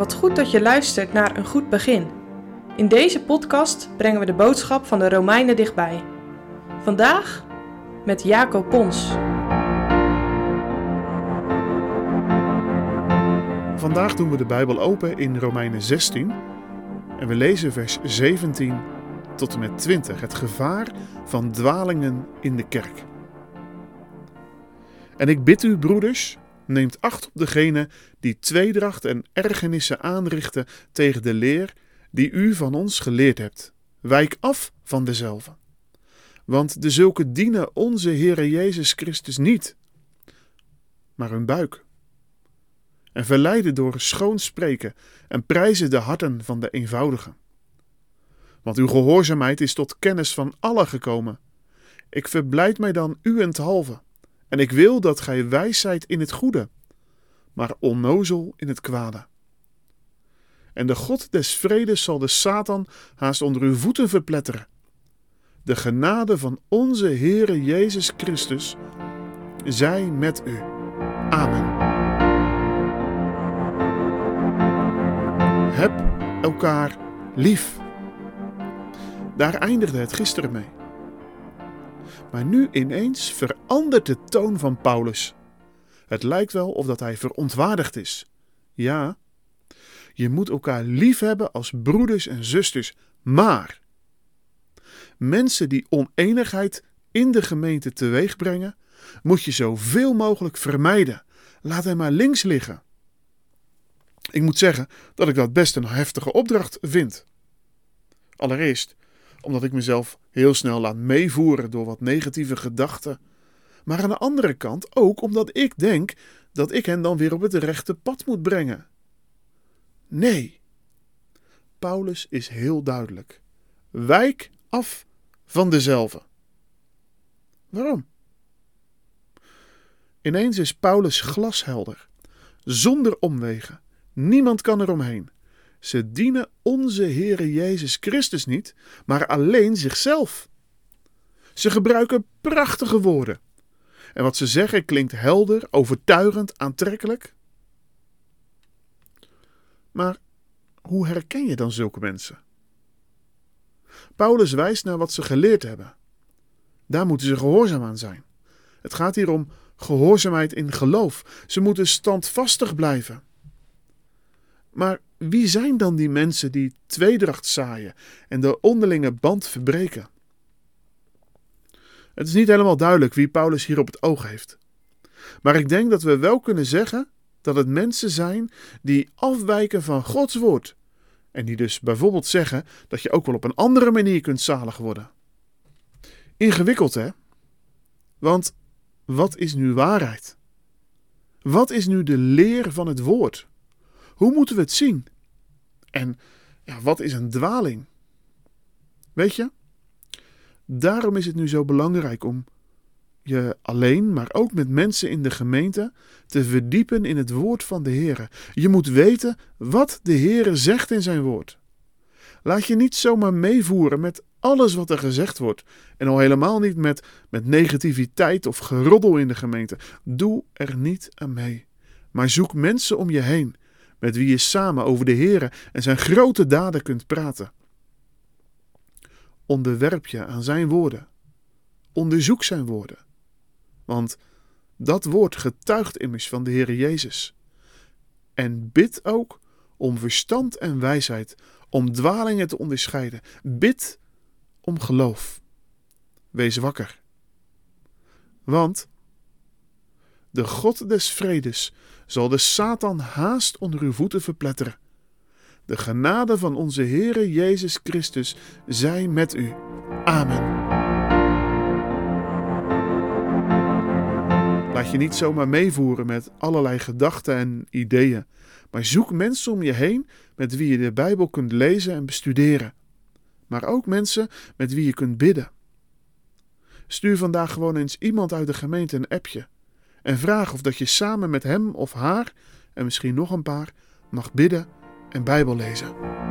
Wat goed dat je luistert naar een goed begin. In deze podcast brengen we de boodschap van de Romeinen dichtbij. Vandaag met Jacob Pons. Vandaag doen we de Bijbel open in Romeinen 16 en we lezen vers 17 tot en met 20, het gevaar van dwalingen in de kerk. En ik bid u, broeders, neemt acht op degene die tweedracht en ergernissen aanrichten tegen de leer die u van ons geleerd hebt. Wijk af van dezelfde. Want de zulke dienen onze Heere Jezus Christus niet, maar hun buik. En verleiden door schoon spreken en prijzen de harten van de eenvoudigen. Want uw gehoorzaamheid is tot kennis van allen gekomen. Ik verblijd mij dan uwenthalve en ik wil dat gij wijs zijt in het goede, maar onnozel in het kwade. En de God des vredes zal de Satan haast onder uw voeten verpletteren. De genade van onze Heere Jezus Christus zij met u. Amen. Heb elkaar lief. Daar eindigde het gisteren mee. Maar nu ineens verandert de toon van Paulus. Het lijkt wel of dat hij verontwaardigd is. Ja, je moet elkaar lief hebben als broeders en zusters, maar mensen die oneenigheid in de gemeente teweeg brengen, moet je zoveel mogelijk vermijden. Laat hem maar links liggen. Ik moet zeggen dat ik dat best een heftige opdracht vind. Allereerst omdat ik mezelf heel snel laat meevoeren door wat negatieve gedachten. Maar aan de andere kant ook omdat ik denk dat ik hen dan weer op het rechte pad moet brengen. Nee. Paulus is heel duidelijk. Wijk af van dezelfde. Waarom? Ineens is Paulus glashelder, zonder omwegen. Niemand kan er omheen. Ze dienen onze Heere Jezus Christus niet, maar alleen zichzelf. Ze gebruiken prachtige woorden. En wat ze zeggen klinkt helder, overtuigend, aantrekkelijk. Maar hoe herken je dan zulke mensen? Paulus wijst naar wat ze geleerd hebben. Daar moeten ze gehoorzaam aan zijn. Het gaat hier om gehoorzaamheid in geloof. Ze moeten standvastig blijven. Maar wie zijn dan die mensen die tweedracht zaaien en de onderlinge band verbreken? Het is niet helemaal duidelijk wie Paulus hier op het oog heeft. Maar ik denk dat we wel kunnen zeggen dat het mensen zijn die afwijken van Gods woord. En die dus bijvoorbeeld zeggen dat je ook wel op een andere manier kunt zalig worden. Ingewikkeld hè? Want wat is nu waarheid? Wat is nu de leer van het woord? Hoe moeten we het zien? En ja, wat is een dwaling? Weet je? Daarom is het nu zo belangrijk om je alleen, maar ook met mensen in de gemeente, te verdiepen in het woord van de Heer. Je moet weten wat de Heer zegt in zijn woord. Laat je niet zomaar meevoeren met alles wat er gezegd wordt. En al helemaal niet met, met negativiteit of geroddel in de gemeente. Doe er niet aan mee. Maar zoek mensen om je heen met wie je samen over de Heere en zijn grote daden kunt praten. Onderwerp je aan zijn woorden. Onderzoek zijn woorden. Want dat woord getuigt immers van de Heere Jezus. En bid ook om verstand en wijsheid, om dwalingen te onderscheiden. Bid om geloof. Wees wakker. Want de God des vredes zal de Satan haast onder uw voeten verpletteren. De genade van onze Heere Jezus Christus zij met u. Amen. Laat je niet zomaar meevoeren met allerlei gedachten en ideeën, maar zoek mensen om je heen met wie je de Bijbel kunt lezen en bestuderen. Maar ook mensen met wie je kunt bidden. Stuur vandaag gewoon eens iemand uit de gemeente een appje en vraag of dat je samen met hem of haar en misschien nog een paar mag bidden en Bijbel lezen.